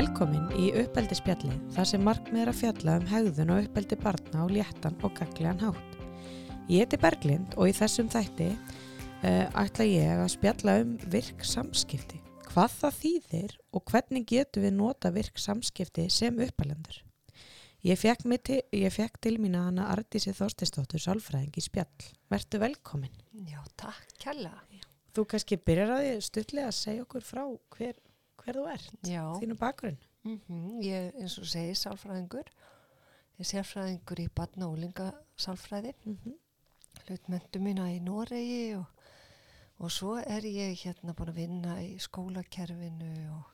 Velkomin í uppeldispjalli þar sem markmið er að fjalla um hegðun og uppeldi barna á léttan og gagliðan hátt. Ég heiti Berglind og í þessum þætti uh, ætla ég að spjalla um virk samskipti. Hvað það þýðir og hvernig getur við nota virk samskipti sem uppalendur. Ég fekk, til, ég fekk til mín að hana Artísi Þorstistóttur sálfræðing í spjall. Vertu velkomin. Já, takk kjalla. Þú kannski byrjar að því stuttlega að segja okkur frá hver, hver þú ert, Já, þínu bakgrunn. mm ég eins og segi sálfræðingur. Ég er sérfræðingur í badna og úlinga sálfræði. Mm -hmm. Hlut mentu mína í Noregi og, og svo er ég hérna búin að vinna í skólakerfinu og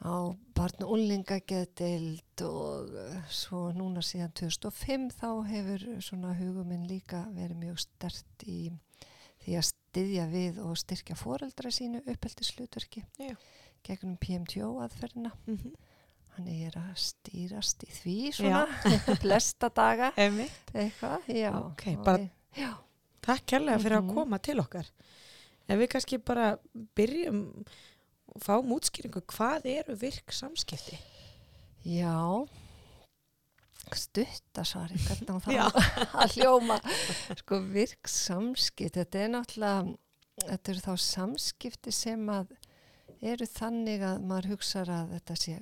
á barna og úlingageðdeild og eh, svo núna síðan 2005 þá hefur svona huguminn líka verið mjög stert í því að styðja við og styrkja foreldra sínu uppeldishlutverki Já. Gegnum PMTO aðferðina. Mm -hmm. Ég er að stýrast í því svona, flesta daga eitthvað, já. Ok, og bara- við- Já, Takk kærlega fyrir að Mhm. koma til okkar. Ef við kannski bara byrjum og fáum útskýringu, hvað eru virk samskipti? já, stuttasvari, hvernig það að hljóma, sko virk samskipt, þetta er náttúrulega, þetta eru þá samskipti sem að eru þannig að maður hugsar að þetta sé,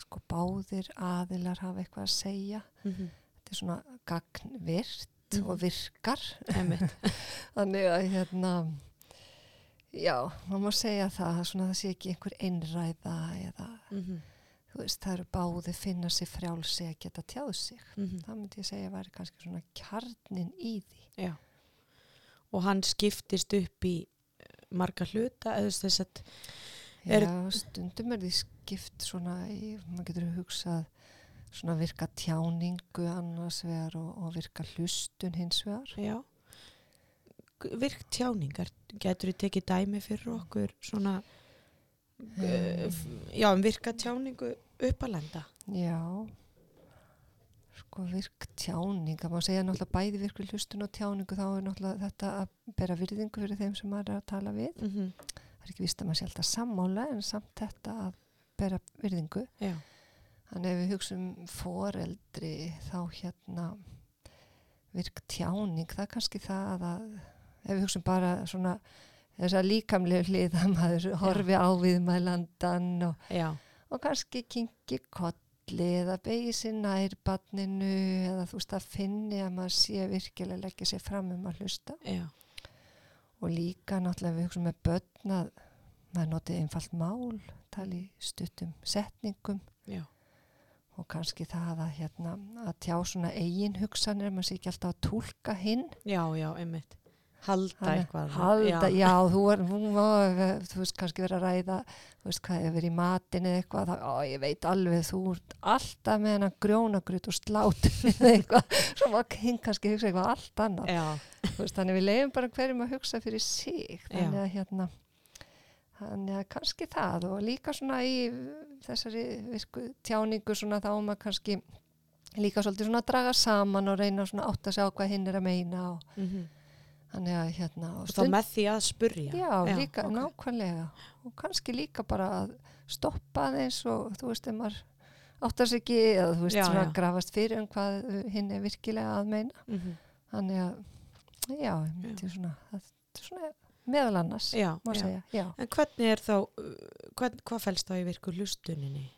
sko báðir aðilar hafa eitthvað að segja, Mm -hmm. þetta er svona gagnvirt Mhm. og virkar. Emitt. Þannig að hérna, já, maður má segja það, svona það sé ekki einhver einræða eða, Mm -hmm. þú veist, það eru báði finna sér frjálsi að geta tjáð sig. Það myndi ég segja að væri kannski svona kjarnin í því. Já. Og hann skiptist upp í eh, marga hluta, eða þess að, Er- Já, stundum er því skipt svona maður getur hugsað svona virka tjáningu annars vegar og, og virka hlustun hins vegar. já, G- virk tjáningar, getur við tekið dæmi fyrir okkur svona, uh, já, um virka tjáningu uppalenda? Já, sko virk tjáning, það má segja náttúrulega bæði virkri hlustun og tjáningu þá er náttúrulega þetta að bera virðingu fyrir þeim sem maður er að tala við. Mm -hmm. Það er ekki vist að maður sé alltaf sammála en samt þetta að bera virðingu. Já, Þannig ef við hugsaum foreldri þá hérna virk tjáning, það er kannski það að ef við hugsaum bara svona þess að líkamlega hlið að maður horfi á viðmælandan og já, og kannski kingi kolli eða begi sér nær barninu eða þú veist að finni að maður sé virkilega leggja sér fram um að hlusta. Já, og líka náttúrulega við hugsaum með börn að maður notið einfalt mál tali stuttum setningum. Já, og kannski það að, hérna, að tjá svona eigin hugsanir maður sé ekki alltaf að tólka hinn. Já, já, emitt. Halda eitthvað. halda, já, þú, er, þú veist kannski verið að ræða þú veist hvað er verið í matin eða eitthvað þá, ó, ég veit alveg, þú ert alltaf með hennar grjónagrut og slát eða eitthvað, svo maður hinn kannski hugsa eitthvað allt annað, Já, veist, þannig við leiðum bara hverjum að hugsa fyrir sig þannig Já. að hérna þannig að kannski það og líka svona í þessari virku tjáningu svona þá maður kannski líka svolítið svona að draga saman og reyna svona átt að sjá hvað hinn er að meina og mm þannig að hérna og og þá með því að spurja. Já, líka ok. nákvæmlega og kannski líka bara að stoppa aðeins og þú veist, ef maður áttar sig ekki eða þú veist, Já, svona já. grafast fyrir um hvað uh, hinn er virkilega að meina Mhm. þannig að, já, ég myndi svona, er svona meðal annars, Já, má já. segja, já. En hvernig er þá, uh, hvern, hvað fælst þá í virku hlustuninni?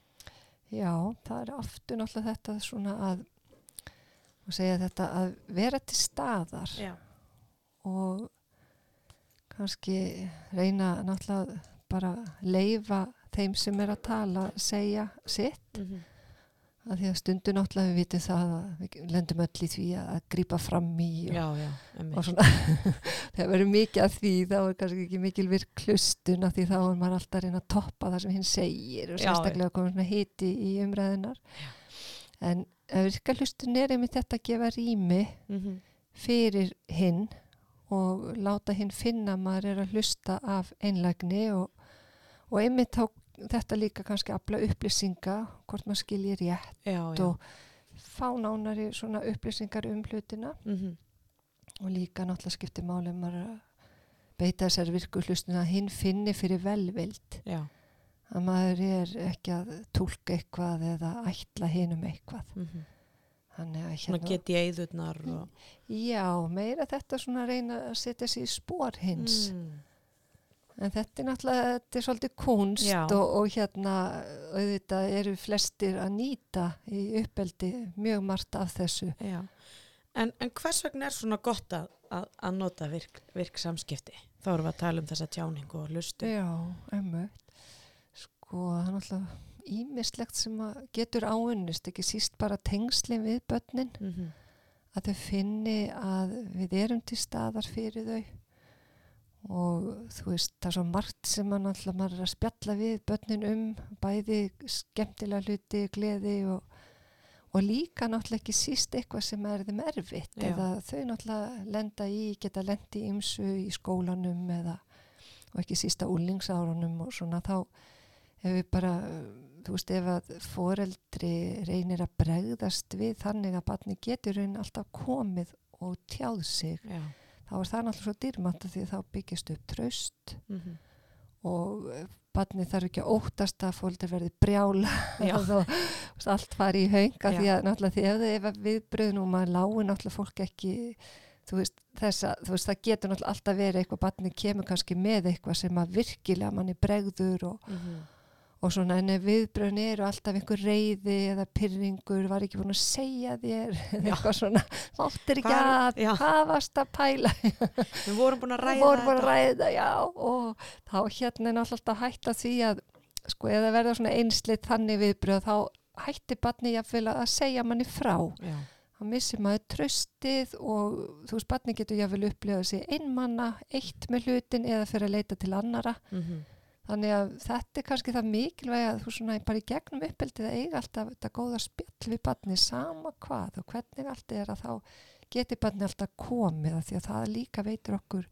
Já, það er aftur náttúrulega þetta svona að, má segja þetta að vera til staðar Já. Og kannski reyna náttúrulega bara leifa þeim sem er að tala segja sitt. Mm að því að stundu náttúrulega við vitum það að við lendum öll í því að, að grípa fram í og, Já, já, og svona. Þegar verður mikið af því þá er kannski ekki mikil virk hlustun af því þá er maður alltaf að reyna að toppa það sem hinn segir og sérstaklega komið svona hiti í umræðinar en að virka hlustun er einmitt þetta að gefa rými Mm fyrir hinn og láta hinn finna að maður er að hlusta af einlægni og, og einmitt þá þetta líka kannski afla upplýsinga hvort maður skilji rétt Já, já. og fá nánari svona upplýsingar um hlutina. Mm og líka náttúrulega skiptir máli um að beita þessari virku hlustun að hinn finni fyrir velvild. Já, að maður er ekki að tólka eitthvað eða ætla hinum eitthvað. Mm þannig að hérna get ég eðurnar og... já, meira þetta svona reyna að setja sig í spór hins Mm. en þetta er náttúrulega þetta er svolítið kunst og, og hérna auðvitað eru flestir að nýta í uppeldi mjög margt af þessu Já. En, en hvers vegna er svona gott að, að, að nota virk, virk samskipti? Þá erum við að tala um þessa tjáningu og hlustu. Já, einmitt. Sko, það er náttúrulega ímislegt sem getur áunnist, ekki síst bara tengslinn við börnin, Mm að þau finni að við erum til staðar fyrir þau. Og þú veist, það er svo margt sem að náttúrulega maður er að spjalla við börnin um, bæði skemmtilega hluti, gleði og, og líka náttúrulega ekki síst eitthvað sem er þeim erfitt. Já. eða þau náttúrulega lenda í, geta lendi í ymsu í skólanum eða og ekki sísta úlingsárunum og svona þá ef við bara, þú veist, ef að foreldri reynir að bregðast við þannig að barni getur raun alltaf komið og tjáð sig Já. þá er það náttúrulega svo dýrmætt af því þá byggist upp traust Mm og eh, barnið þarf ekki að óttast að fólkdur verði brjála Já. og allt fari í hönga því að náttúrulega því ef þið ef viðbröðin og maður lágur náttúrulega fólk ekki þú veist, þessa, þú veist, það getur náttúrulega alltaf verið eitthvað, barnið kemur kannski með eitthvað sem að virkilega manni bregður og, -hmm. Og svona en viðbröðin eru alltaf einhver reyði eða pyrringur, var ekki búin að segja þér eða eitthvað svona, máttir ekki að, hvað varst að pæla? Við vorum búin að ræða bara að ræða, já og þá hérna er alltaf hægt að því að sko eða verða svona einsleitt þannig viðbröð þá hætti barni jafnvel að segja manni frá. Já. þá missir maður tröstið og þú veist barni getur jafnvel upplifað sig einmanna, eitt með hlutin eða fyrir að leita til annara Mm þannig að þetta er kannski það mikilvæg að þú svona bara í gegnum uppeldið að eiga alltaf þetta góða spjall við barni sama hvað og hvernig allt er að þá geti barni alltaf komið af því að það líka veitur okkur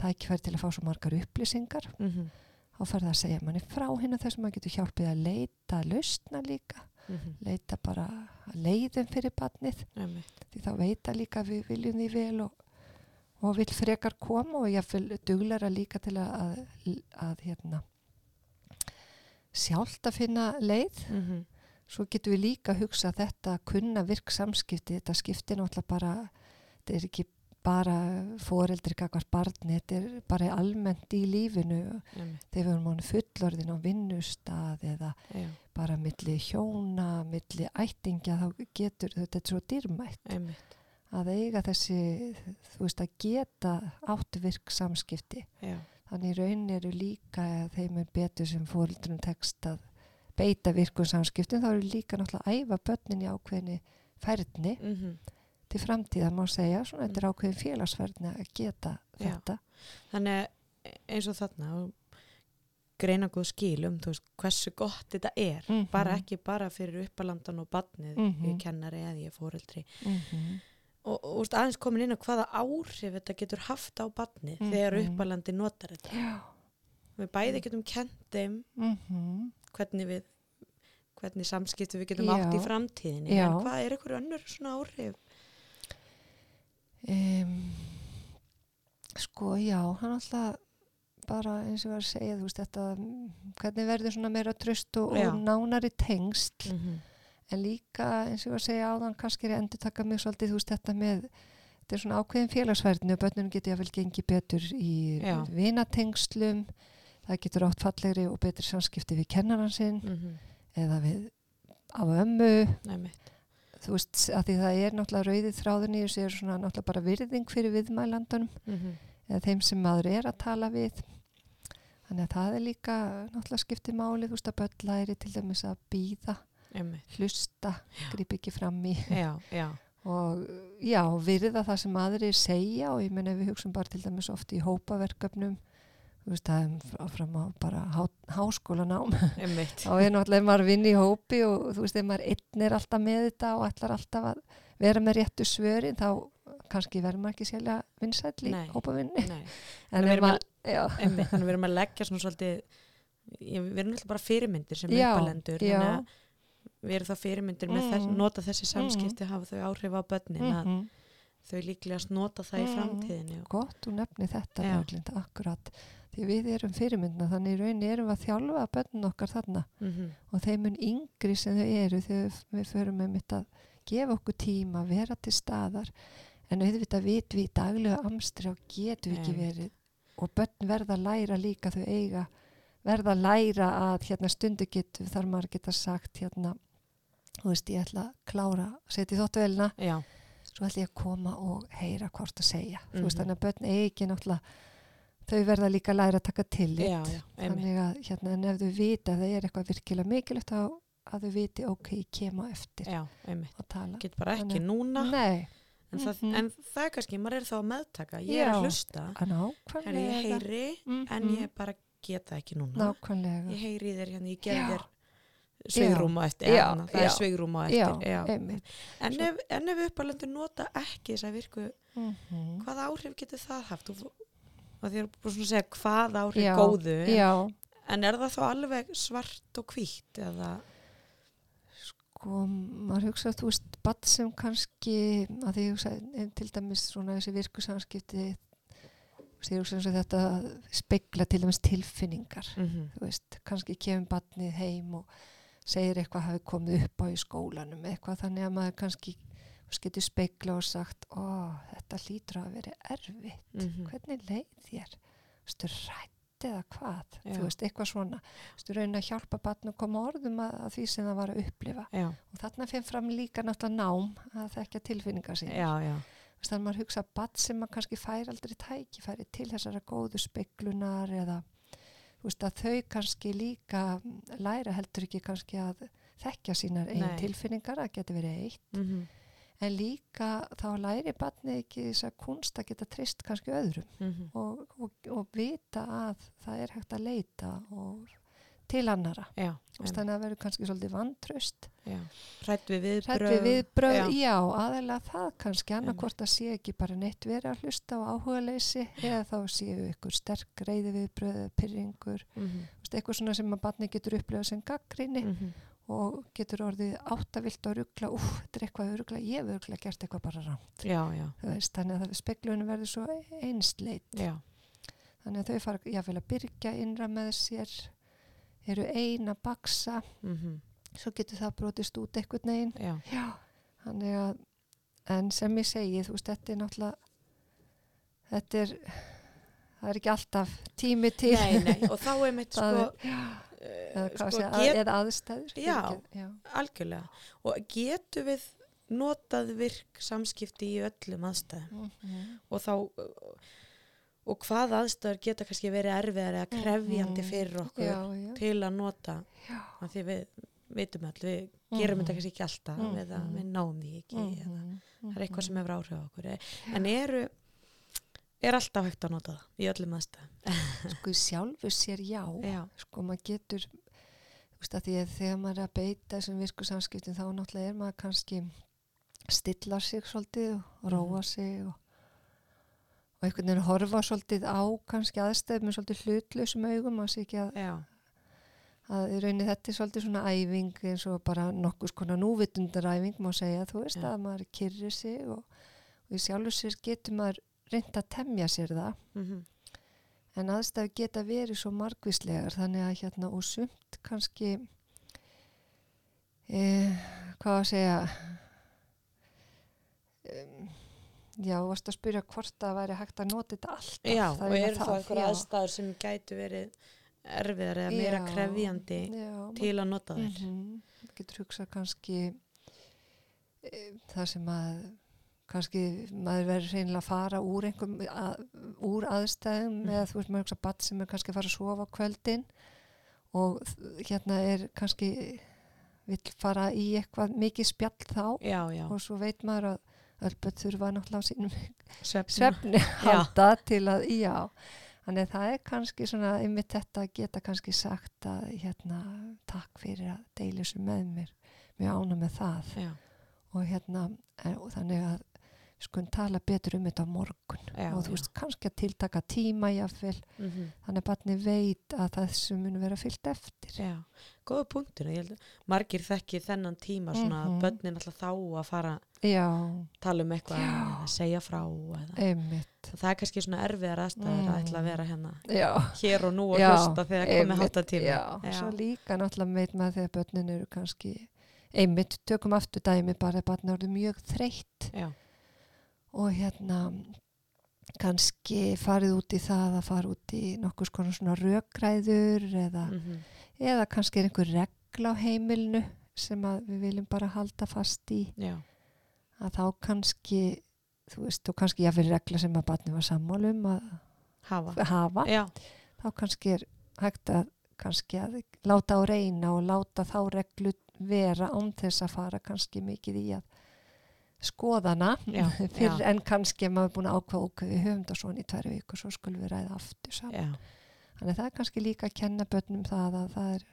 tækifæri til að fá svo margar upplýsingar -hmm. þá fer það að segja manni frá hérna þessum að getur hjálpið að leita lausna líka, Mm leita bara að leiðum fyrir barnið -hmm. því þá veita líka að við viljum því vel og, og vil frekar koma og ég vil duglara líka til að, að, að hérna, sjálft að finna leið Mm -hmm. svo getum við líka að hugsa að þetta að kunna virk samskipti, þetta skipti náttúrulega bara, þetta er ekki bara foreldri kakvart barni, þetta er bara almennt í lífinu þegar við erum mánu fullorðin á vinnustað eða Já. bara milli hjóna, milli ættingja, þá getur þetta svo dýrmætt Einmitt. Að eiga þessi, þú veist, að geta áttvirk samskipti. Já. Þannig raun eru líka að þeim er betur sem fóreldrum tekst að beita virkum samskiptum, þá eru líka náttúrulega að æfa börnin í ákveðinni færni Mm til framtíða má segja, svona þetta er ákveðin félagsfærni að geta Já. þetta. Þannig eins og þarna greina góð skil um veist, hversu gott þetta er Mhm. bara ekki bara fyrir uppalandan og badnið Mhm. ég kennari eða ég fóreldri Mm -hmm. Og, og úst, aðeins komin inn á hvaða áhrif þetta getur haft á badnið Mhm. þegar uppalandi notar þetta Já. við bæði getum kent þeim Mm hvernig við hvernig samskipti við getum Já. átt í framtíðinni Já. en hvað er ykkur önnur svona áhrif Um, sko, já, hann alltaf bara eins og var að segja, þú veist, þetta mm, hvernig verður svona meira tröst og, og nánari tengsl mm -hmm. En líka eins og ég var að segja áðan kannski er að endur taka mig svolítið, þú veist, þetta með þetta er svona ákveðin félagsverðinu og börnunum getur jáfnvel gengið betur í Já. vinatengslum. Það getur átt fallegri og betri samskipti við kennaran sinn Mm eða við á ömmu. -hmm. þú veist, að því það er náttúrulega rauðið þráðun í þessu er svona náttúrulega bara virðing fyrir viðmælandunum eða þeim sem maður er að tala við. Þannig að það er líka náttúrulega skiptið máli, þú veist að börn læri til dæmis að býða, hlusta grýp ekki fram í. Já, já, og já, virða það sem aðrir segja og ég menn ef við hugsun bara til dæmis oft í hópaverkefnum þú veist það er fram á bara há, háskólanám. Þá er náttúrulega maður vinn í hópi og þú veist ef maður einn er alltaf með þetta og ætlar alltaf að vera með réttu svörin þá kannski verður maður ekki sérlega vinsæll í Nei. hópavinni maður, þannig við erum að leggja svona svolítið við erum alltaf bara fyrirmyndir sem uppalendur þannig að erum þá fyrirmyndir með Mm. þess, nota þessi samskipti hafa þau áhrif á börnin að mhm. þau líklegast nota það í Mm. framtíðinni og, gott, þú nefni þetta Já. Berglind, akkurat því við erum fyrirmyndna þannig í rauninni erum við að þjálfa börnun okkar þarna Mhm. og þeim mun yngri sem þau eru þegar við förum með mitt að gefa okkur tíma, vera til staðar en auðvitað vitum við í daglega amstri og getum við ekki verið og börn verða að læra líka þau eiga verða að læra að hérna stundu getur þar maður geta sagt hérna þú veist ég ætla að klára setja í þóttuvelina Já, svo ætla ég að koma og heyra hvort að segja. Þú veist Mhm. þannig að börn eigi náttúrulega þau verða líka að læra að taka tillit. Já, já, þannig að hérna en ef þau vita að það er eitthvað virkilega mikilvægt þá að þau viti ok, ég kem á eftir Já, að tala. Get bara ekki Þannig- núna, Nei, en, það, Mhm. en það er kannski, maður er þá að meðtaka. Ég er að hlusta, að nákvæmlega. Er ég heyri, en Mhm. ég bara geta ekki núna. nákvæmlega. Ég heyri þér hérna, ég Já. þér sveigrum á eftir, Já, já, það já. er já, eftir. Já, En, Svo- ef, en ef uppalendur nota ekki þess að virku, Mhm. hvaða áhrif getur það haft? Og þér er svona að segja hvað áhrif góðu, en er það þá alveg svart og hvítt eða, sko, maður hugsa að þú veist badd sem kannski að því hugsa, en til dæmis svona þessi virku samskipti þetta að spegla til dæmis tilfinningar mm þú veist, kannski kemur badnið heim og segir eitthvað hafi komið upp á í skólanum eitthvað þannig að maður kannski getur spegla og sagt ó, þetta hlýtur að vera erfitt. Mhm. hvernig leið þér? Veist, rætt eða hvað? Já. þú veist, eitthvað svona. Veist, raunin að hjálpa badn að koma orðum að, að því sem það var að upplifa. Já, og þarna fyrir fram líka náttúrulega nám að þekka tilfinningar sín þannig að maður hugsa að badn sem maður kannski fær aldrei tækifæri til þessara góðu speglunar eða veist að þau kannski líka læra heldur ekki kannski að þekkja sínar einn tilfinningar, það getur verið eitt. Mm en líka þá læri badnið ekki þess að kunst að geta trist kannski öðrum. -hmm. og, og, og vita að það er hægt að leita og til annara já, veist, þannig að það verður kannski svolítið vantraust já. Hrætt við viðbröð. hrætt við viðbröð, Já. já, aðeinslega það kannski annarkvort að sé ekki bara neitt verið að hlusta á áhuga leysi eða þá séu ykkur sterk reyði viðbröð eða pyrringur, Mm -hmm. Eitthvað svona sem að barni getur upplifað sem gaggrinni Mhm. og getur orðið áttavilt og ruggla, úf, þetta er eitthvað ruggla, ég hef ruggla gert eitthvað bara rámt Já, já, þú veist, þannig að speklunum verður svo einsleit já, þannig að þau fara jáfnvel að byrja innra með sér eru ein að baksa mm svo getur það brotist út einhvern veginn já, já, þannig að en sem ég segi, þú veist, þetta er náttúrulega þetta er það er ekki alltaf tími til nei, nei, og þá er mitt sko, er- uh, eða, sko get, eða aðstæður Já. já. algjörlega, og getur við notað virk samskipti í öllum aðstæðum Mhm. og þá og hvað aðstæður geta kannski verið erfiðar eða krefjandi Mhm. fyrir okkur já, já, til að nota því við vitum all, við gerum Mhm. þetta kannski ekki alltaf Mhm. eða við náum því ekki eða Mhm. það er eitthvað sem hefur áhrif á okkur en eru er alltaf hægt að nota það í öllum aðstæðum sko í sjálfu sér já já, sko maður getur þú veist að því að þegar maður er að beita þessum virku samskiptum þá náttúrulega er maður kannski stilla sig svolítið og róa Mhm. sig og, og einhvern veginn horfa svolítið á kannski aðstæðum með svolítið hlutlausum augum að sé ekki að, í rauninni þetta er svolítið svona æfing eins og bara nokkus konar núvitundaræfing má segja. Þú veist Já. að maður kyrri sig og, og í sjálfu sér getur maður reynd að temja sér það. Mm En aðstæður geta verið svo margvíslegar þannig að hérna og sumt kannski e, hvað að segja um, já, þú varst að spyrja hvort það væri hægt að nota þetta alltaf já Það og er eru þá það, einhverja aðstæður sem gætu verið erfiðar eða meira Já, krefjandi já, til að nota þær? Mm getur hugsað kannski e, það sem að kannski maður verður reynilega að fara úr einhverjum að, úr aðstæðum Mhm. eða þú veist maður hugsa badd sem er kannski að fara að sofa á kvöldin og hérna er kannski vill fara í eitthvað mikið spjall þá já, já, og svo veit maður að öllböld þurfa náttúrulega á sínum svefn svefni halda til að, já. Þannig að það er kannski svona ymmið þetta geta kannski sagt að hérna, takk fyrir að deila þessu með mér. Mjög ána með það. Já, og hérna, en, og þannig að skulum tala betur um þetta á morgun. Já, og þú veist, kannski að tiltaka tíma jáfnvel, mm -hmm. þannig að barni veit að þessu mun vera fyllt eftir. Já, góða punktur. Ég held að margir þekki þennan tíma svona Mhm. að börnin alltaf þá að fara já, tala um eitthvað eða segja frá eða. það er kannski svona erfiðar aðstæður að ætla að vera hérna já, hér og nú og hlusta þegar komið einmitt, hátta tími já, svo líka náttúrulega veit maður þegar börnin eru kannski einmitt, tökum aftur dæmi bara að barnin eru mjög þreytt. Og hérna kannski farið út í það að fara út í nokkuð skona svona rökræður eða, mhm, eða kannski er einhver regla á heimilinu sem við viljum bara halda fast í. Já, að þá kannski þú veist, og kannski jáfnvel regla sem að barni var sammálum að hafa. hafa þá kannski er hægt að kannski að láta á reyna og láta þá reglu vera án þess að fara kannski mikið í að skoðana Já, já. en kannski að maður er búin að ákveða ok, við höfum það svona í tverju viku svo skulum við ræða aftur saman. Þannig að það er kannski líka að kenna börnum það að það er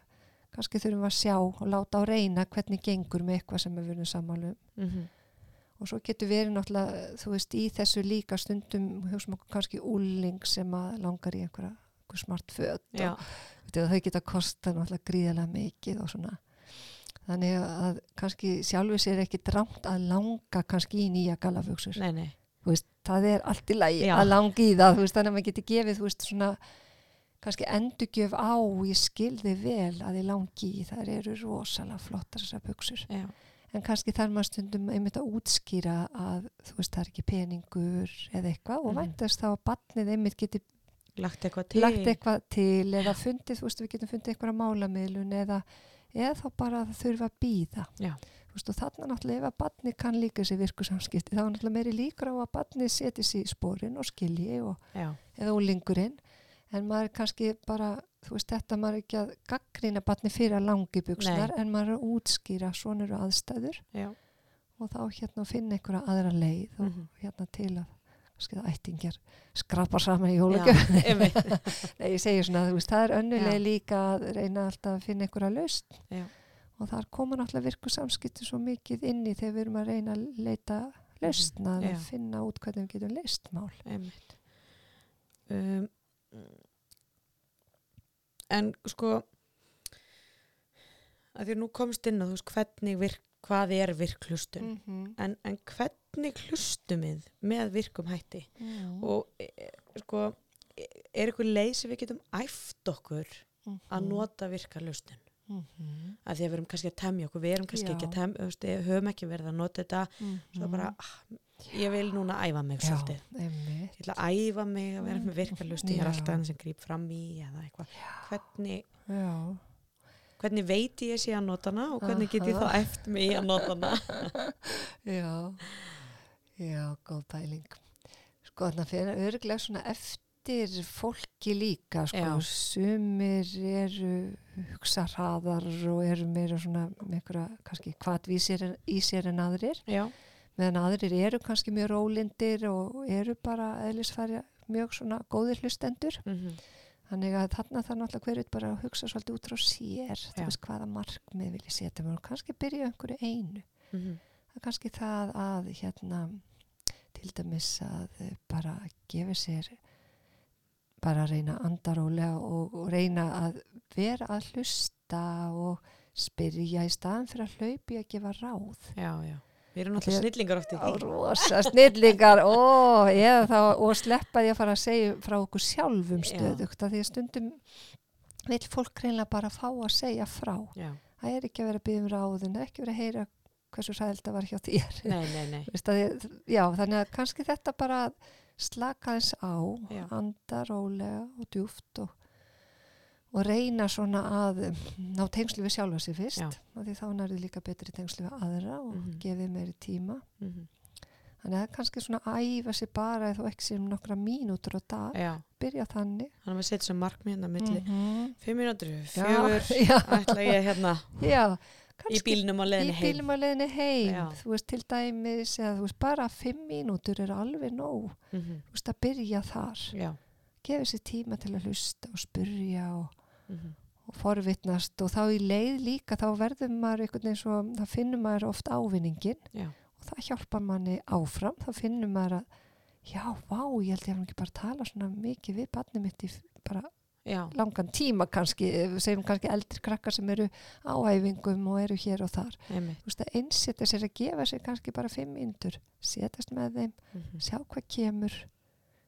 kannski þurfum að sjá og láta á reyna hvernig gengur með eitthvað sem við verðum sammálum mhm, og svo getur verið náttúrulega, þú veist, í þessu líka stundum, hugsa okkur kannski úling sem að langar í einhverja einhver smart já, og veitu, þau geta kosta náttúrulega gríðarlega mikið og svona. Þannig að kannski sjálfur sér ekki drámt að langa kannski í nýja veist, það er allt í lagi Já. að langa í það veist, þannig að maður geti gefið þú veist, svona, kannski endurgjöf á ég skilði vel að ég langi í það eru rosalega flottar þessar buksur já, en kannski þarf maður stundum einmitt að útskýra að þú veist það er ekki peningur eða eitthvað og Mhm. væntast þá að barnið einmitt geti lagt eitthvað til. lagt eitthvað til eða fundið, þú veist við getum fundið eitthvað málamiðlun eða, eða þá bara að þurfa að býða og þarna náttúrulega ef að barnið kann líka sér virku samskipti þá er náttúrulega meiri líkur á að barnið seti sér í spórin og skilji og, eða úlingurinn en maður er kannski bara þú veist þetta maður er ekki að gaggrina barnið fyrir að langi buksnar en maður er að útskýra svona eru aðstæður. Já, og þá hérna finna einhverja aðra leið og mhm, hérna til að kannski það ættingjar skrapa saman í einmitt, Nei, ég segi svona, þú veist, það er önnuleg Já. líka að reyna alltaf að finna einhverja laust Já. og þar koma náttúrulega virku samskipti svo mikið inn í þegar við erum að reyna að leita lausna, Já. að finna út hvernig við getum leist mál. einmitt. Um, en sko að því að nú komst inn að þú veist hvernig virk, hvað er virk hlustun -hmm. en, en hvernig hlustum við með virkum hætti Mm. og e, sko e- er eitthvað leið sem við getum æft okkur að Mhm. nota virka hlustun -hmm. að því að við erum kannski að temja okkur við erum kannski Já. ekki að temja, höfum ekki verið að nota þetta svo bara, ah, ég vil núna æfa mig Já, svolítið. einmitt. ég ætla að æfa mig að vera með virka hlusti ég er alltaf hann sem grýp fram í eða eitthvað. Hvernig, Já, hvernig veit ég sé að nota hana og hvernig get ég þá Aha. eftir mig að nota hana? Já, já, góð pæling. Sko, þannig að fyrir örglega svona eftir fólki líka, sko, sumir eru hugsarhaðar og eru meira svona með einhverja, kannski, hvað í sér, í sér en aðrir. já, meðan aðrir eru kannski mjög rólindir og eru bara eðlisfæri mjög svona góðir hlustendur. Mm þannig að þarna þarf náttúrulega hverju bara að hugsa svolítið út frá sér þú veist hvaða markmið vil ég setja og kannski byrja einhverju einu. -hmm. það er kannski það að hérna til dæmis að eh, bara gefa sér bara að reyna að anda rólega og, og reyna að vera að hlusta og spyrja í staðan fyrir að hlaupi að gefa ráð. Já, já við erum náttúrulega snillingar oft í því. Rosa snillingar. Ó, eða þá, og sleppa því að fara að segja frá okkur sjálfum Já. stöðugt af því að stundum vil fólk reynilega bara fá að segja frá. Já, það er ekki að vera að byggja um ráðin ekki vera að heyra hversu sælt það var hjá þér. Nei, nei, nei. Að já, þannig að kannski þetta bara að slaka þess á Já. anda rólega og djúft og, og reyna svona að ná tengslu við sjálfa sig fyrst Já. af því þá nærðu líka betri tengslu við aðra og Mhm. gefið meiri tíma mm Þannig að það kannski svona að æfa sér bara eða ekki sér um nokkra mínútur á dag, já, byrja þannig. þannig að við setjum sem markmið hérna milli -hmm. fimm mínútur, fjögur ætla ég hérna já, í bílnum á í leiðinni heim að leiðinni heim. Þú veist til dæmis, eða þú veist bara fimm mínútur er alveg nóg. mm Þú veist að byrja þar. já, Gefa sér tíma til að hlusta og spurja og, mm og forvitnast og þá í leið líka þá verður maður einhvern veginn svo, þá finnur maður oft ávinningin já, og það hjálpar manni áfram. Þá finnur maður að já, vá, ég held ég hef nú ekki bara tala svona mikið við barnið mitt í bara já, langan tíma kannski, segjum kannski eldri krakkar sem eru á æfingum og eru hér og þar. Þú veist að einsetja sér að gefa sér kannski bara fimm myndur, setjast með þeim, Mhm, sjá hvað kemur,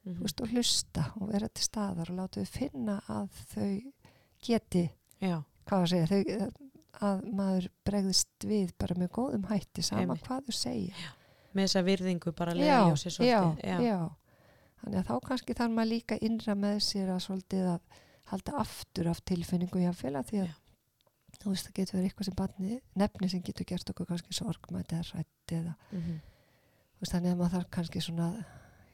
mhm. þú veist, og hlusta og vera til staðar og láta þau finna að þau geti, já, hvað að segja, þau, að maður bregðist við bara með góðum hætti sama Einmitt. hvað þau segja. með þessa virðingu bara Já, leiði á sér já, svolítið. já, Þannig að þá kannski þarf maður líka innra með sér að svolítið að halda aftur af tilfinningu jáfnvel að því að Já. þú veist það getur verið eitthvað sem barni nefni sem getur gert okkur kannski sorgmætt eða rætt eða Mhm, þú veist, þannig að maður þarf kannski svona að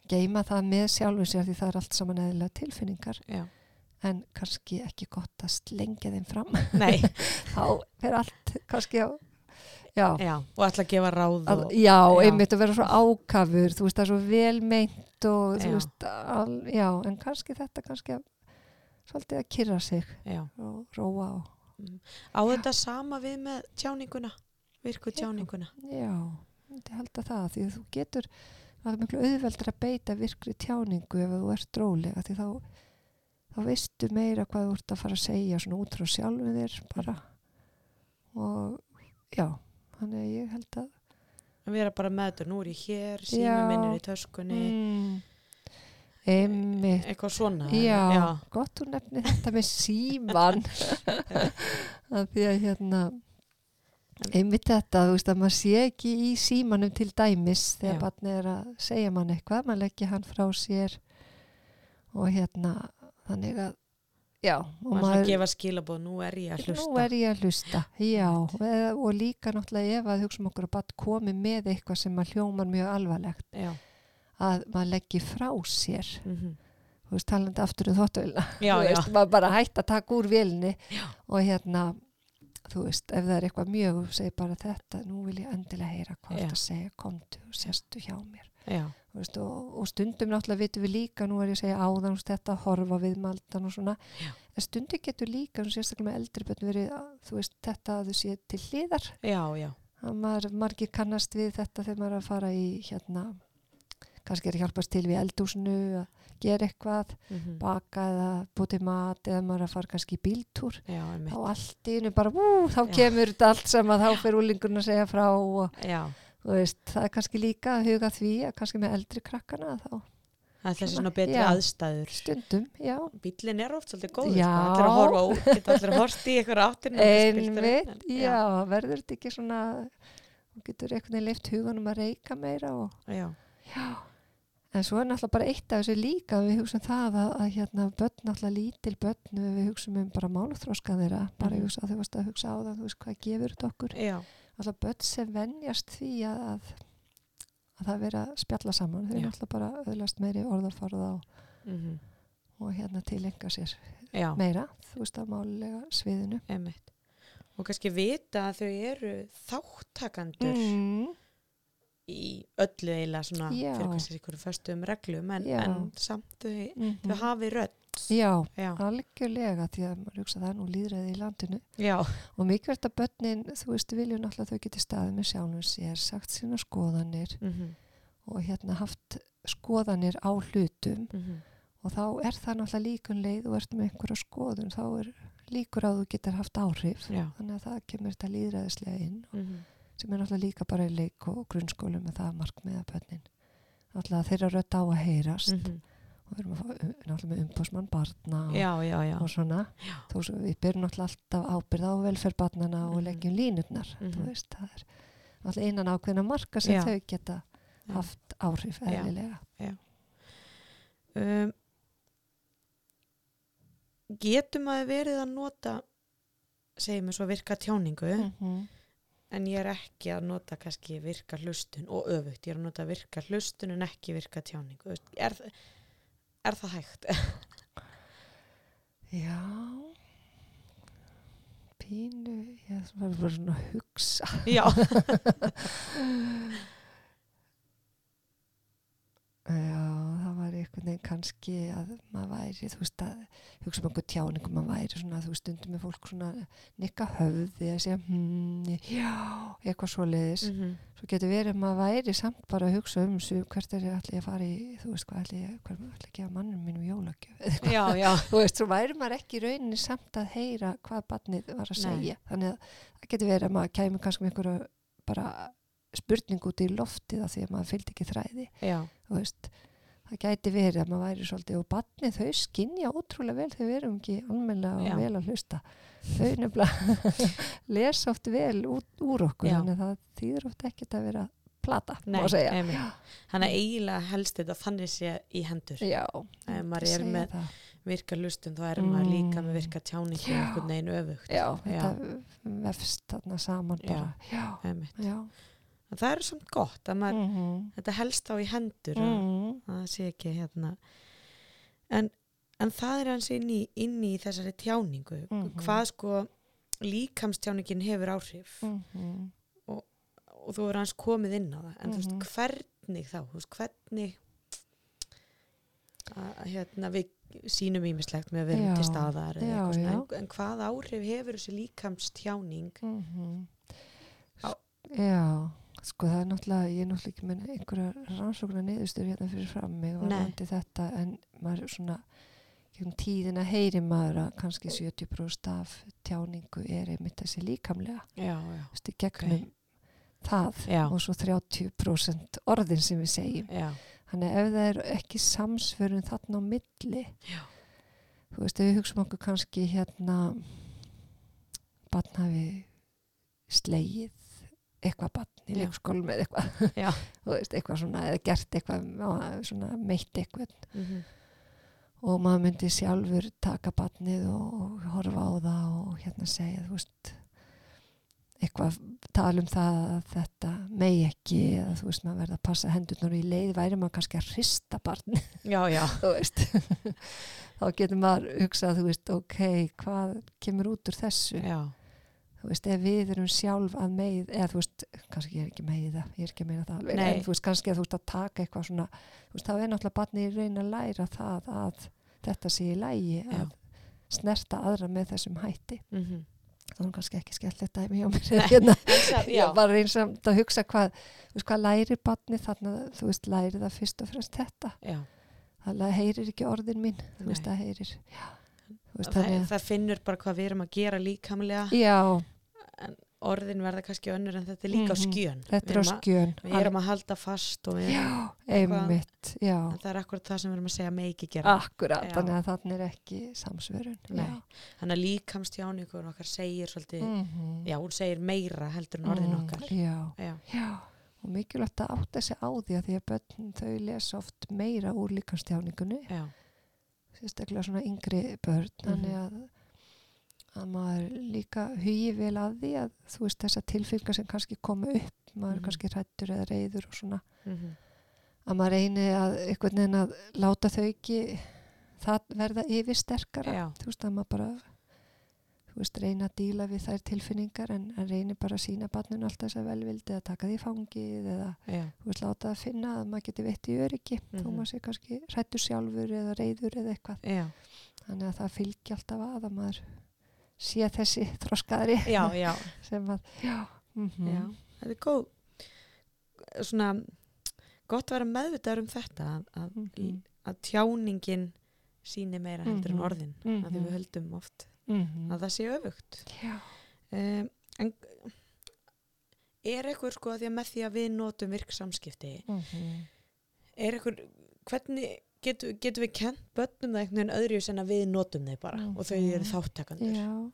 geima það með sjálfur sér því það er allt saman eðlilega tilfinningar. Já, en kannski ekki gott að slengja þeim fram. Þá fer allt kannski á já, já og ætla að gefa ráð að, og, já, einmitt að vera svo ákafur þú veist það er svo vel meint og þú veist, al, já, en kannski þetta kannski að svolítið að kyrra sig og róa og á þetta sama við með tjáninguna virku Já. tjáninguna? Já, ég held að það því að þú getur, það er miklu auðveldur að beita virkri tjáningu ef þú ert rólega því þá þá veistu meira hvað þú ert að fara að segja svona út frá sjálfu þér bara. Og já, þannig að ég held að að vera bara með þetta, nú er ég hér sími Já. minn er í töskunni. Mm, einmitt. Eitthvað svona Já, já, gott þú nefni þetta með síman að því að hérna einmitt þetta, þú veist að maður sé ekki í símanum til dæmis þegar Já. barni er að segja mann eitthvað maður leggja hann frá sér. Og hérna þannig að já, og maður maður... gefa skilabóð, nú er ég að hlusta. nú er ég að hlusta já, og, og líka náttúrulega ef að hugsa um okkur að komi með eitthvað sem að hljómar mjög alvarlegt já, að maður leggji frá sér. Mm þú veist, talandi aftur um þú veist, maður bara hægt að taka úr vélni og hérna þú veist, ef það er eitthvað mjög og segir bara þetta, nú vil ég endilega heyra hvað þetta segja, komdu sérstu hjá mér. Já, Þú veist, og, og stundum náttúrulega vitum við líka nú er ég að segja áðan, þetta horfa við maldan og svona, Já. en stundum getur líka sérstaklega með eldri bönn verið þú veist, þetta að þau sé til hliðar. Já, já, að maður, margir kannast við þetta þegar maður er að fara í hérna, kannski er að hjálpast til við eldúsinu að gera eitthvað mm baka eða búti mat eða maður er að fara kannski í bíltúr. Já, þá allt í einu bara, ú, þá Já. kemur þetta allt sem að þá fyrir úlingurinn að segja frá og já, veist, það er kannski líka að huga því að kannski með eldri krakkana þá það er þessi Svona, betri já. aðstæður. stundum, já, bílinn er oft svolítið góður Já. sko. allir að horfa út, geta allir að horfa í eitthvað áttir einmitt já, verður þetta ekki svona þú getur einhvern veginn leift huganum að reyka meira og já, já. En svo er náttúrulega bara eitt af þessu líka við hugsaum það að, að hérna börn náttúrulega lítil börn við hugsaum um bara málþróskan þeirra bara ég hugsa að þau varst að hugsa á það þú veist hvað gefur þetta okkur? Já, alltaf börn sem venjast því að, að, að það vera að spjalla saman. Þau eru náttúrulega bara öðlast meiri orðaforða og, mm og hérna tilenga sér já, meira þú veist á málulega sviðinu. Einmitt. Og kannski vita að þau eru þáttakandur mm, í öllu eiginlega svona Já. fyrir kannski einhverju föstum reglum en, en samt þau, mm þau hafi rödd Já, já, algjörlega því að maður hugsa það er nú líðræði í landinu. Já, og mikilvægt að börnin, þú veist, vilju náttúrulega þau geti staðið með sjálfum sér, sagt sína skoðanir mm og hérna haft skoðanir á hlutum. -hmm. og þá er það náttúrulega líkun leið og ert með einhverja skoðun, þá er líkur að þú getur haft áhrif. Já. Þannig að það kemur þetta líðræðislega inn mm sem er náttúrulega líka bara í leik og grunnskólu með það markmiða börnin. Náttúrulega þeirra rödd á að heyrast. -hmm. Og við erum að um, náttúrulega með umbósmann barna og, já, já, já, og svona. Þó svo við byrjum náttúrulega alltaf ábyrð á velferð barnana og Mhm. leggjum línurnar þú Mhm. veist, það er náttúrulega innan ákveðna marka sem þau geta haft áhrif eðlilega. Um, getum að verið að nota segjum við svo virka tjáningu? -hmm. en ég er ekki að nota kannski virka hlustun og öfugt, ég er að nota virka hlustun en ekki virka tjáningu. Þú veist, er, er það hægt? Já. Pínu ég var bara svona að hugsa. Já, já, einhvern veginn kannski að maður væri, þú veist að hugsa um einhver tjáningum, maður væri svona, þú veist, stundum með fólk svona nikka höfði að segja, hmm, já, eitthvað svoleiðis. Mhm. Svo getur verið að maður væri samt bara að hugsa um svo, hvert er ég allir að fara í, þú veist, hvað allir ég, hvað allir að gefa mannum mínum jólagjöf. Já, já. Þú veist, svo væri maður ekki í rauninni samt að heyra hvað barnið var að Nei. segja. Þannig að það getur verið að maður kæmi kannski með spurning út í loftið af því að maður fylgdi ekki þræði veist, það gæti verið að maður væri svolítið og barnið þau skinja ótrúlega vel þegar við erum ekki almennilega Já. og vel að hlusta þau nefnilega lesa oft vel út, úr okkur Já. þannig að það þýður oft ekkert að vera plata, nei. Þannig að eiginlega helst þetta þannig sé í hendur. Já, Ef maður er með það. virka lustum, þá er maður líka Mm. með virka tjáningu Já. einhvern veginn öfugt. Já, þetta vefst þarna saman Já. bara Já, já Það er samt gott að maður, Mhm. þetta helst á í hendur að, Mhm. Að það sé ekki hérna. En, en það er hans inn í, inn í þessari tjáningu. Mhm. Hvað sko líkamstjáningin hefur áhrif Mhm. og þú er hans komið inn á það. En þú Mhm. veist, hvernig þá? Þú veist, hvernig að hérna, við sínum ímislegt með að vera til staðar já. En, en hvað áhrif hefur þessi líkamstjáning? Mhm. Á- Já, sko það er náttúrulega, ég er náttúrulega ekki með einhverja rannsóknar niðurstöður hérna fyrir fram mig varðandi þetta en maður svona gegnum tíðina heyri maður að kannski 70% af tjáningu er einmitt þessi líkamlega, Já, já. þú veist, gegnum það Já. og svo 30% orðin sem við segjum. Já, Þannig að ef það er ekki samsverun þarna á milli, Já. þú veist, ef við hugsaum okkur kannski hérna, barn hafi slegið eitthvað barn í leikskólum eða eitthvað, veist, eitthvað svona, eða gert eitthvað, meitt eitthvað. Mm og maður myndi sjálfur taka barnið og, horfa á það og hérna segja, þú veist, eitthvað tala um það að þetta megi ekki eða þú veist, maður verða að passa hendurnar og í leið væri maður kannski að hrista barn Já, já. þá getur maður hugsað, þú veist, ok hvað kemur út úr þessu? Já, þú veist, ef við erum sjálf að meið, eða þú veist, kannski ég er ekki meið það, ég er ekki að meina það alveg, Nei. en þú veist, kannski að þú veist að taka eitthvað svona, þú veist, þá er náttúrulega barnið í raun að læra það að þetta sé í lægi, Já. að snerta aðra með þessum hætti mm það er kannski ekki skellilegt dæmi hjá mér hérna, ég var eins og að hugsa hvað, þú veist, hvað lærir barnið þannig að þú veist, lærir það fyrst og fremst þetta já. það heyrir ekki orðin mín þú veist Nei. það heyrir veist, Það, þannig að- það finnur bara hvað við erum að gera líkamlega já, orðin verða kannski önnur en þetta er líka á Mhm. skjön þetta Við er á erum að- skjön Við erum að halda fast og við erum, einmitt, en það er akkurat það sem við erum að segja með ekki gera akkurat, Já. þannig að þannig er ekki samsvörun Nei. Þannig að líkamstjáningur okkar segir svolítið, Mhm. já, hún segir meira heldur en orðin Mm, okkar já, Já, já og mikilvægt að átta sig á því að því að börn þau lesa oft meira úr líkamstjáningunni já, sérstaklega svona yngri börn Mhm. þannig að að maður líka hugi vel að því að þú veist þessar tilfylgar sem kannski koma upp maður er Mhm. kannski hrættur eða reyður og svona mm að maður reyni að einhvern veginn að láta þau ekki það verða yfir sterkara Já. þú veist að maður bara þú veist reyna að díla við þær tilfinningar en, en reyni bara að sína barninu alltaf þess að velvildi eða taka því fangið eða já, þú veist láta það finna að maður geti veitt í öryggi þó Mhm. maður sé kannski hrættur sjálfur eða reyður eða eitthvað já, þannig að það fylgja alltaf að að maður sé þessi þroskaðri já, já, sem að já, mm já. Þetta er góð, svona, gott að vera meðvitaður um þetta að, að, Mhm. að tjáningin síni meira heldur en Mhm. orðin að því Mhm. við höldum oft -hmm. að það sé öfugt um, en er eitthvað sko að því að með því að við notum virksamskipti mm er eitthvað, hvernig getum getu við kent börnum það einhvern veginn öðru sem við notum þau bara og þau eru Mhm. þáttakandur já.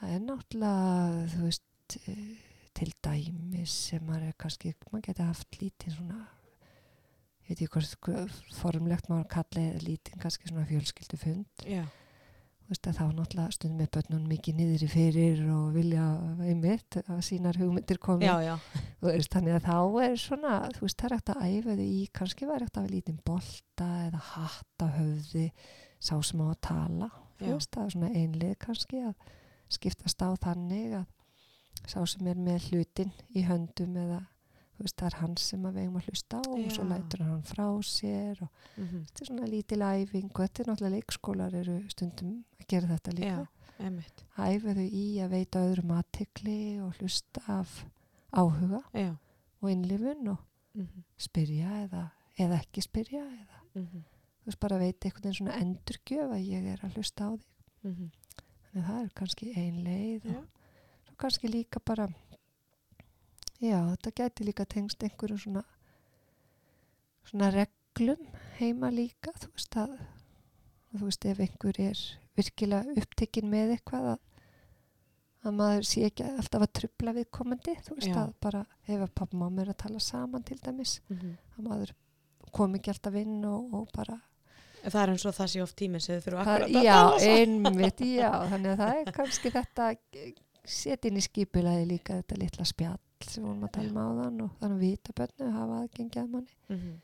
Það er náttúrulega þú veist eh, til dæmis sem maður er kannski maður geti haft lítið svona ég veit ekki hvort formlegt maður kalli lítið kannski svona fjölskyldu fund já, Þú veist að þá náttúrulega stundum með börnun mikið niður í fyrir og vilja einmitt að sínar hugmyndir komi. Já, já, veist, þannig að þá er svona þú veist það er hægt að æfa þau í kannski var hægt að hafa lítinn bolta eða hatt á höfði sá sem á að tala. Veist það er svona einlið kannski að skiptast á þannig að sá sem er með hlutin í höndum eða veist, það er hann sem við eigum að hlusta á og svo lætur hann frá sér og mhm, þetta er svona lítil æfing og þetta er náttúrulega leikskólar eru stundum að gera þetta líka. Þau í að veita öðrum aðtekli og hlusta af áhuga já, og innlifun og mhm, spyrja eða, eða ekki spyrja eða mhm, þú veist bara veita einhvern veginn svona endurgjöf að ég er að hlusta á þig. Mhm, þannig að það er kannski ein leið og kannski líka bara já, þetta gæti líka tengst einhverjum svona svona reglum heima líka þú veist að þú veist ef einhver er virkilega upptekinn með eitthvað að, að maður sé ekki alltaf að trubla við komandi þú veist Já. að bara ef að pappa og mamma er að tala saman til dæmis mhm. að maður kom ekki alltaf inn og, og bara Það er eins og það sé oft tíminn sem þurfa það, akkurat að já, tala saman. einmitt, já þannig að það er kannski þetta setja inn í skipilaði líka þetta litla spjall sem við vorum að tala um áðan og þannig að vita bönnu hafa aðgengi að manni. Mhm,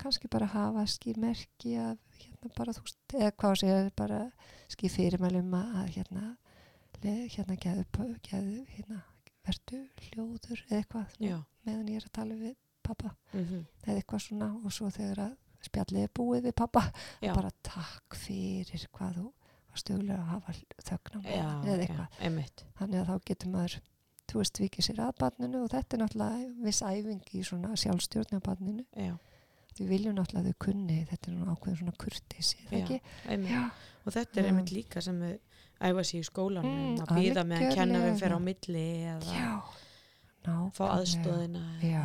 kannski bara hafa skýr merki að hérna bara þú eða hvað sé bara skýr fyrirmælum að að hérna hérna geðu, geðu hérna, verdu hljóður eða eitthvað Já, meðan ég er að tala við pappa mhm, eða eitthvað svona og svo þegar að spjallið er búið við pappa já, bara takk fyrir hvað þú var stöðulega að hafa þögn á já, meðan eða já, eitthvað. einmitt. þannig að þá getur maður þú veist vikið sér að barninu og þetta er náttúrulega viss æfing í svona sjálfstjórn á barninu Já, við viljum náttúrulega að þau kunni þetta er nú ákveðin svona kurtisi ekki? Já. Og þetta er einmitt líka sem við æfa sér í skólanum Mm, að býða meðan algjörlega. kennarum fer á milli eða Já. fá aðstóðina. Já.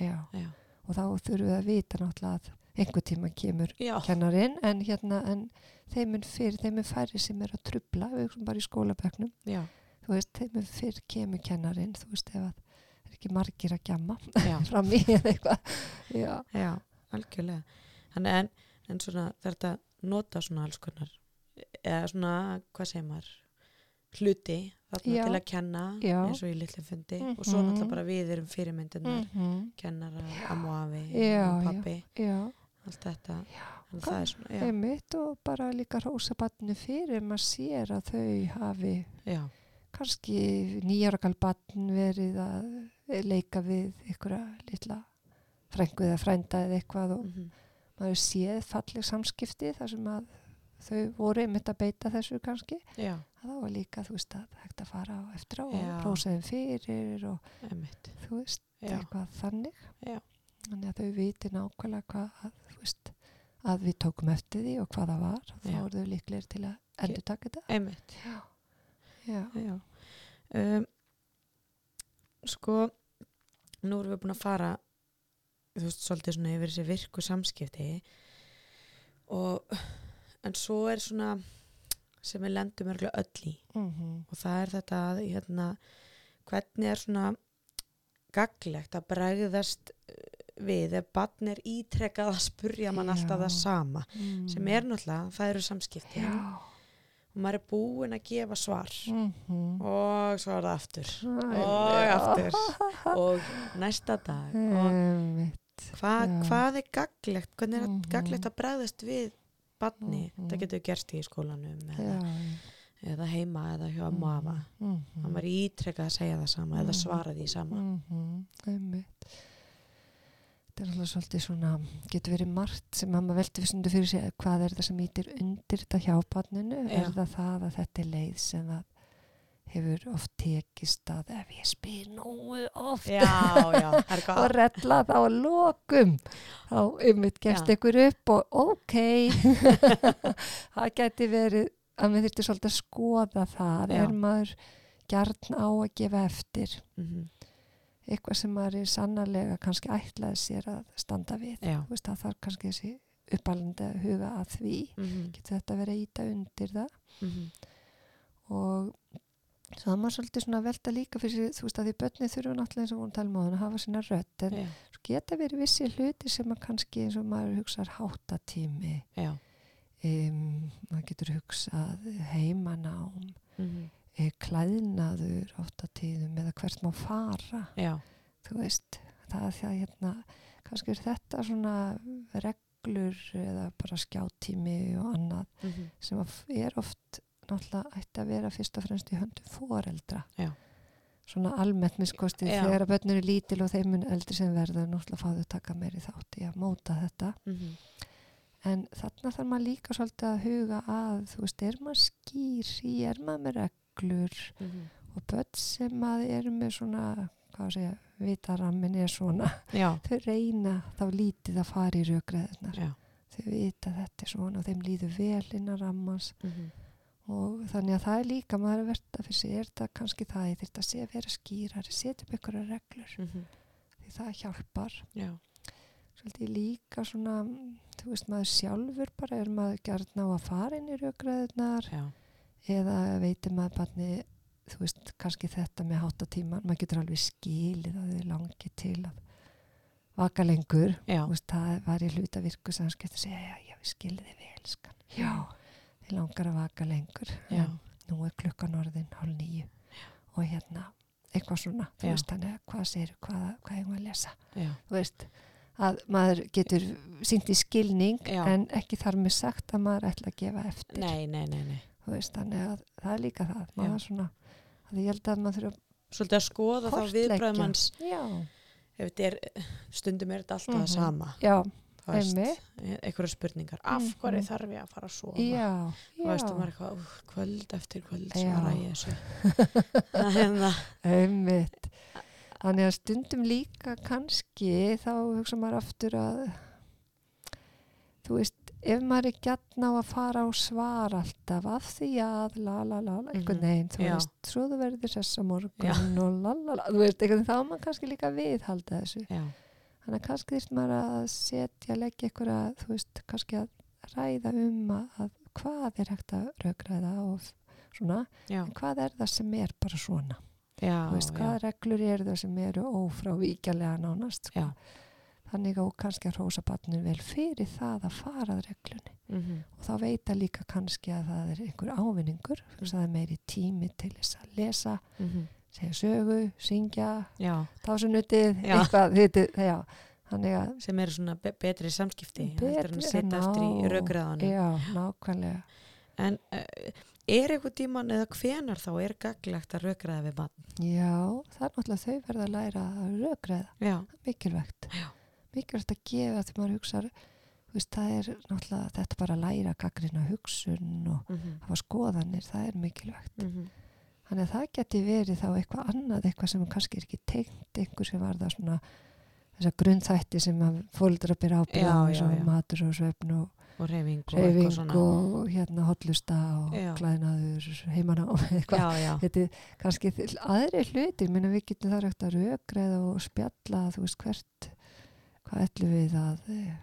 Já. Já. og þá þurfum við að vita náttúrulega að einhver tíma kemur Já, kennarinn en hérna en þeim fyrir, þeim er færri sem er að trubla við erum bara í skólaböknum já, þú veist, þeim er fyrir kemur kennarinn þú veist, ef að það er ekki margir að gjamma já, fram í eða eitthvað já, já, algjörlega. Þannig en, en svona þetta nota svona alls konar, eða svona, hvað segir maður, hluti þarna Já. til að kenna Já. eins og í litlu fundi og svo Mhm. náttúrulega bara við erum fyrirmyndunar, mm kennara, amma og afi Já, og pappi, allt þetta. já. Þannig það er svona, já, og bara líka rósa barnu fyrir maður sér að þau hafi já, kannski nýjára gal barn verið að leika við einhverja litla frængu eða frænda eða eitthvað og mhm, maður séð falleg samskipti þar sem að þau voru einmitt að beita þessu kannski. Já, að það var líka, þú veist, að hægt að fara á eftir á Já. og rósa þeim fyrir og einmitt, þú veist, já, eitthvað þannig. Já. þannig að þau viti nákvæmlega hvað að, veist, að við tókum eftir því og hvað það var. Og þá eru þau líklegir til að endur taka þetta. Einmitt, já, já, já. Um, sko, nú erum við búin að fara, þú veist, svolítið svona yfir þessi virku samskipti og en svo er svona sem við lendum örgulega öll í mm og það er þetta að hérna, hvernig er svona gaglegt að bregðast eh, við ef barn er ítrekkað að spurja mann alltaf Já. það sama mm. sem er náttúrulega, það eru samskipti já og maður er búinn að gefa svar. Mm og svo er það aftur. Og aftur. Og næsta dag. Og hva, Já. hvað er gaglegt hvernig er Mhm. mm gaglegt að bregðast við barni, Mhm. það getur gerst í skólanum eða, eða heima eða hjá amma og afa. Mm hann var ítrekkað að segja það sama eða Mhm. svara því sama. Mhm, einmitt þetta er alltaf svolítið svona getur verið margt sem mamma velti við stundu fyrir sig hvað er það sem ítir undir þetta hjá barninu Já. er það það að þetta er leið sem að hefur oft tekist að ef ég spyr nógu oft já, já, og rella þá lokum þá gefst Já. ykkur upp og ok það geti verið að við þurftum svolítið að skoða það Já. er maður gjarn á að gefa eftir Mhm, eitthvað sem maður er sannarlega kannski ætlaði sér að standa við. Veist, það þarf kannski þessi uppalandi að huga að því. Mhm, getur þetta verið að íta undir það? Mhm, og svo það maður svolítið svona velta líka fyrir þú veist að því börni þurfa náttúrulega eins og hún tala um á að hafa sína rödd. En svo geta verið vissi hluti sem að kannski eins og maður hugsar háttatími. Já, um, maður getur hugsað heimanám. Mhm, e, klæðnaður áttatíðum eða hvert má fara. Já, þú veist, það er því að hérna, kannski er þetta svona reglur eða bara skjáttími og annað mhm, sem að f- er oft náttúrulega ætti að vera fyrst og fremst í höndum foreldra. Já. svona almennt miskosti þegar að börnur er lítil og þeim mun eldri sem verður náttúrulega fá þau taka meiri þátt í að móta þetta. Mhm. en þarna þarf maður líka svolítið að huga að þú veist, er maður skýr í, er maður með reglur Mhm. og börn sem að eru með svona hvað að segja, vitarammin er svona þau reyna þá lítið að fara í rökreðunar já. þau vita þetta er svona og þeim líður vel innan rammans Mhm. og þannig að það er líka maður er að verða fyrir sig, er þetta kannski það ég þurft að sé að vera skýrari, setja upp einhverja reglur Mhm. því það hjálpar Já, svolítið líka svona þú veist maður sjálfur bara er maður gert ná að fara inn í rökræðunar já. Eða veitir maður barni þú veist kannski þetta með háttatíman maður getur alveg skilið að þau langi til að vaka lengur veist, það var í hluta virku sem hann skipti að segja, já, já, við skilði þið vel, skan. Já, þið langar að vaka lengur. já. Nú er klukkan orðin hálf nýju og hérna, eitthvað svona, þú Já. veist, þannig að hvað segir, hvað, hvað eigum við að lesa? Þú veist, að maður getur sínt í skilning en ekki þar með sagt að maður ætla að gefa eftir. nei, nei, nei, nei. Veist, þannig að það er líka það, Já. maður svona, að ég held að maður þurfa Svolítið að skoða þá viðbröðum hans já, ef þetta er, stundum er þetta alltaf Mhm. það sama. Já, einmitt, einhverja spurningar. Af hverju þarf ég að fara að sofa? Já, þú veist, þú já, maður eitthvað, "Úff, kvöld eftir kvöld Já. svara ég þessu. Er hérna, Einmitt. Þannig að stundum líka kannski þá hugsa maður aftur að þú veist, ef maður er gætn á að fara á svar alltaf af því að la la la, la einhvern Mhm. þú Já. veist, svo þú verður þess að morgun Já. og la la la, þú veist, veginn þá á maður kannski líka viðhalda þessu. já, Þannig að kannski þýrt maður að setja, leggja einhverja, þú veist, kannski að ræða um að, að hvað er hægt að raugræða og svona, en hvað er það sem er bara svona? já, þú veist, hvaða reglur eru það sem eru ófrávíkjalega nánast sko. Þannig að kannski að hrósa barninu vel fyrir það að fara að reglunni. Mhm. og þá veita líka kannski að það er einhver ávinningur mm. það er meiri tími til þess að lesa Mhm. segja sögu, syngja tásunutið, eitthvað þitið, já, þannig að sem eru svona be betri samskipti Betri- setja eftir í ná, raugraðanum já, nákvæmlega. En uh, er eitthvað tíman eða hvenar þá er gaglegt að raugraða við barn? Já, það er náttúrulega þau verða að læra að já, mikilvægt. Já. Mikilvægt að gefa því maður hugsa það er náttúrulega þetta bara að læra gaggrina hugsun og mhm, hafa skoðanir, það er mikilvægt. Mhm, þannig að það geti verið þá eitthvað annað eitthvað sem kannski er ekki tengt einhver sem var það svona þessar grunnþætti sem að fóldra byrja ábyrða Já, eins já, og já. matur og svefn og og reyfing og reyfing og hérna hotlusta og Já. eitthvað. Já, já, þetta er kannski aðri hlutir minna við getum það rægt að rökreða og spjalla þú veist hvert hvað ætlum við að eh,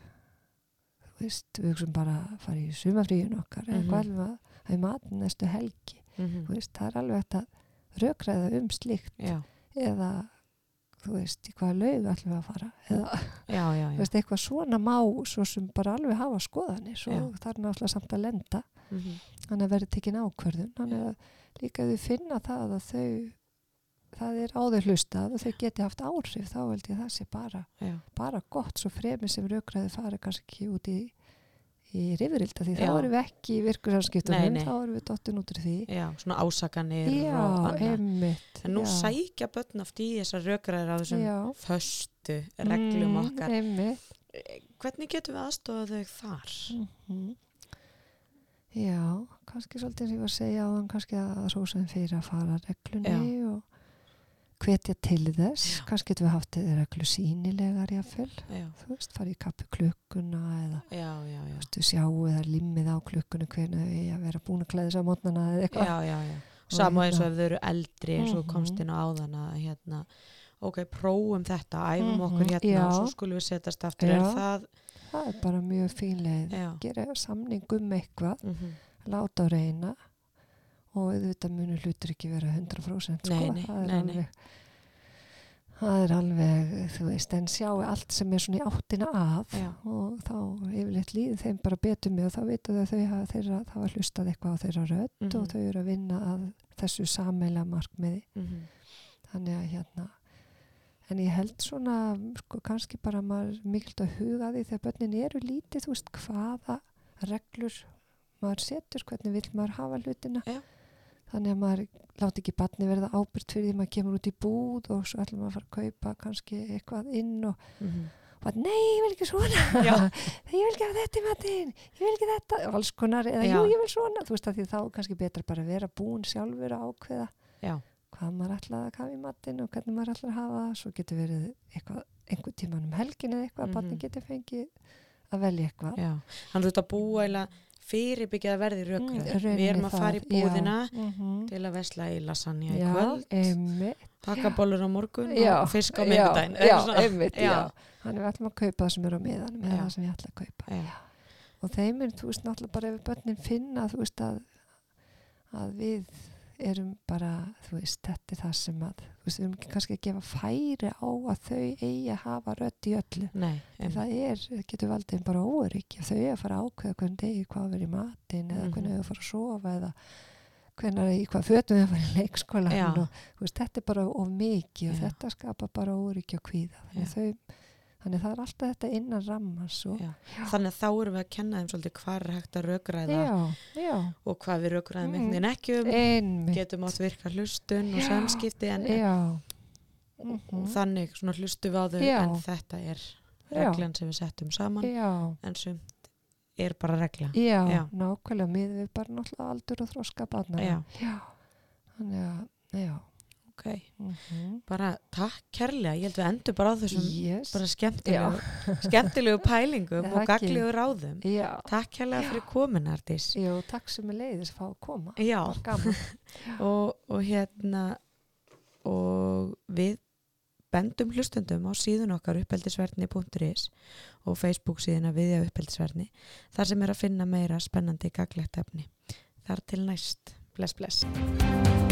þú veist við hugsaum bara að fara í sumafríun okkar eða Mhm. hvað ætlum við að hafa í matinn næstu helgi. Mhm, þú veist það er alveg hægt að rökreða um slíkt. Já, eða þú veist í hvaða laug ætlum við að fara. Eða já, já, þú veist eitthvað svona má svo sem bara alveg hafa skoðanir það er náttúrulega samt að lenda. Mhm, þannig að verði tekin ákvörðun. Þannig að líka þau finna það að þau það er á þau hlustað og þau geti haft áhrif þá held ég að það sé bara, bara gott svo fremi sem raukræði fari kannski út í, í rifrilda því Já. þá erum við ekki í nei. þá erum við dottin út úr því já, svona ásakanir já, einmitt en nú já. sækja börn oft í þessar raugraðir á þessum föstu reglum Mm, okkar einmitt hvernig getum við aðstofað þau þar? Mhm. Já, kannski svolítið sem ég var að segja á hann kannski að rósa þeim fyrir að fara reglunni og hvetja til þess. Já. kannski getum við haft reglu sínilegar jáfnvel, já, þú veist, fara í kappi klukkuna eða já, já, já, þú veist, við sjáum eða limmið á klukkunni hvernig við að vera búin að klæða þess að mótnana eða eitthvað? Já, já, já. sama eins og hérna- ef þau eru eldri eins og þú komst Mhm. inn á áðan að hérna, ok, prófum þetta, æfum Mhm, okkur hérna og svo skulum við setjast aftur. Er það, það er bara mjög fín leið. Já. Gera samning um eitthvað. Mhm, láta á reyna og auðvitað munur hlutur ekki vera 100% sko. Nei, nei, það er nei, nei. alveg það er alveg þú veist, en sjáu allt sem er svona í áttina að Já. og þá yfirleitt líði þeim bara betur með og þá veitu þau að þeirra, það var hlustað eitthvað á þeirra rödd Mhm. og þau eru að vinna að þessu sameila markmiði mhm, þannig að hérna en ég held svona sko kannski bara maður mikilvægt að huga því þegar börnin eru lítið þú veist hvaða reglur maður setur, hvernig vill maður hafa hlutina Já. Þannig að maður láti ekki barni verða ábyrgt fyrir því maður kemur út í búð og svo ætlum maður að fara að kaupa kannski eitthvað inn og, Mhm. og að, nei, ég vil ekki svona ég vil ekki hafa þetta í matinn ég vil ekki þetta, og alls konar eða Já. jú, ég vil svona, þú veist að því þá kannski betra bara að vera búin sjálfur að ákveða Já. hvað maður ætlaði að hafa í matinn og hvernig maður ætlaði að hafa svo getur verið eitthvað, einhver tíman um helgin eða eitthvað, mm Mhm. barni getur fengið að velja eitthvað Fyrirbyggja að verði rökra. Mm, Við erum að fara í búðina já, mm til að vesla í lasagna í já, kvöld, einmitt, hakkabólur á morgun Já, og fisk á. Já. þannig við ætlum að kaupa það sem er á miðanum eða Já. það sem ég ætla að kaupa Já. og þeim er, þú veist, náttúrulega bara ef börnin finna, þú veist, að, að við erum bara, þú veist, þetta er það sem að, þú veist, við erum ekki kannski að gefa færi á að þau eigi að hafa rödd í öllu. Nei, En það er, getur valdið bara óöryggi þau eiga að fara ákveða hvernig degi hvað að vera í matinn eða Mhm. hvernig þau að fara að sofa eða hvernig í hvað fötum að fara í leikskóla Já. og þú veist, þetta er bara of mikið og þetta skapar bara óöryggi og kvíða þannig, Já. þau, þannig það er alltaf þetta innan rammans og Já. Þannig að þá erum við að kenna þeim svolítið hvað er hægt að rökræða já, já, og hvað við rökræðum Mm. einhvern veginn ekki um, einmitt getum átt virka hlustun og Já. samskipti en, já, og Mhm. þannig svona hlustum við á þau Já. en þetta er Já. reglan sem við settum saman já, en sumt er bara regla. já, Já. nákvæmlega miður við bara náttúrulega aldur og þroska barna Já. já, þannig að, já Ok, mm bara takk kærlega, ég held við endur bara á þessum yes. bara skemmtilegu, skemmtilegu pælingum og gaglegu ráðum. já, Takk kærlega fyrir komin, Artís. Jú, takk sem er leiðis að fá að koma. Já, og, og hérna og við bendum hlustundum á síðun okkar uppeldisverðni.is og Facebook síðuna viðja uppeldisverðni þar sem er að finna meira spennandi gaglegt efni. Þar til næst. Bless, bless.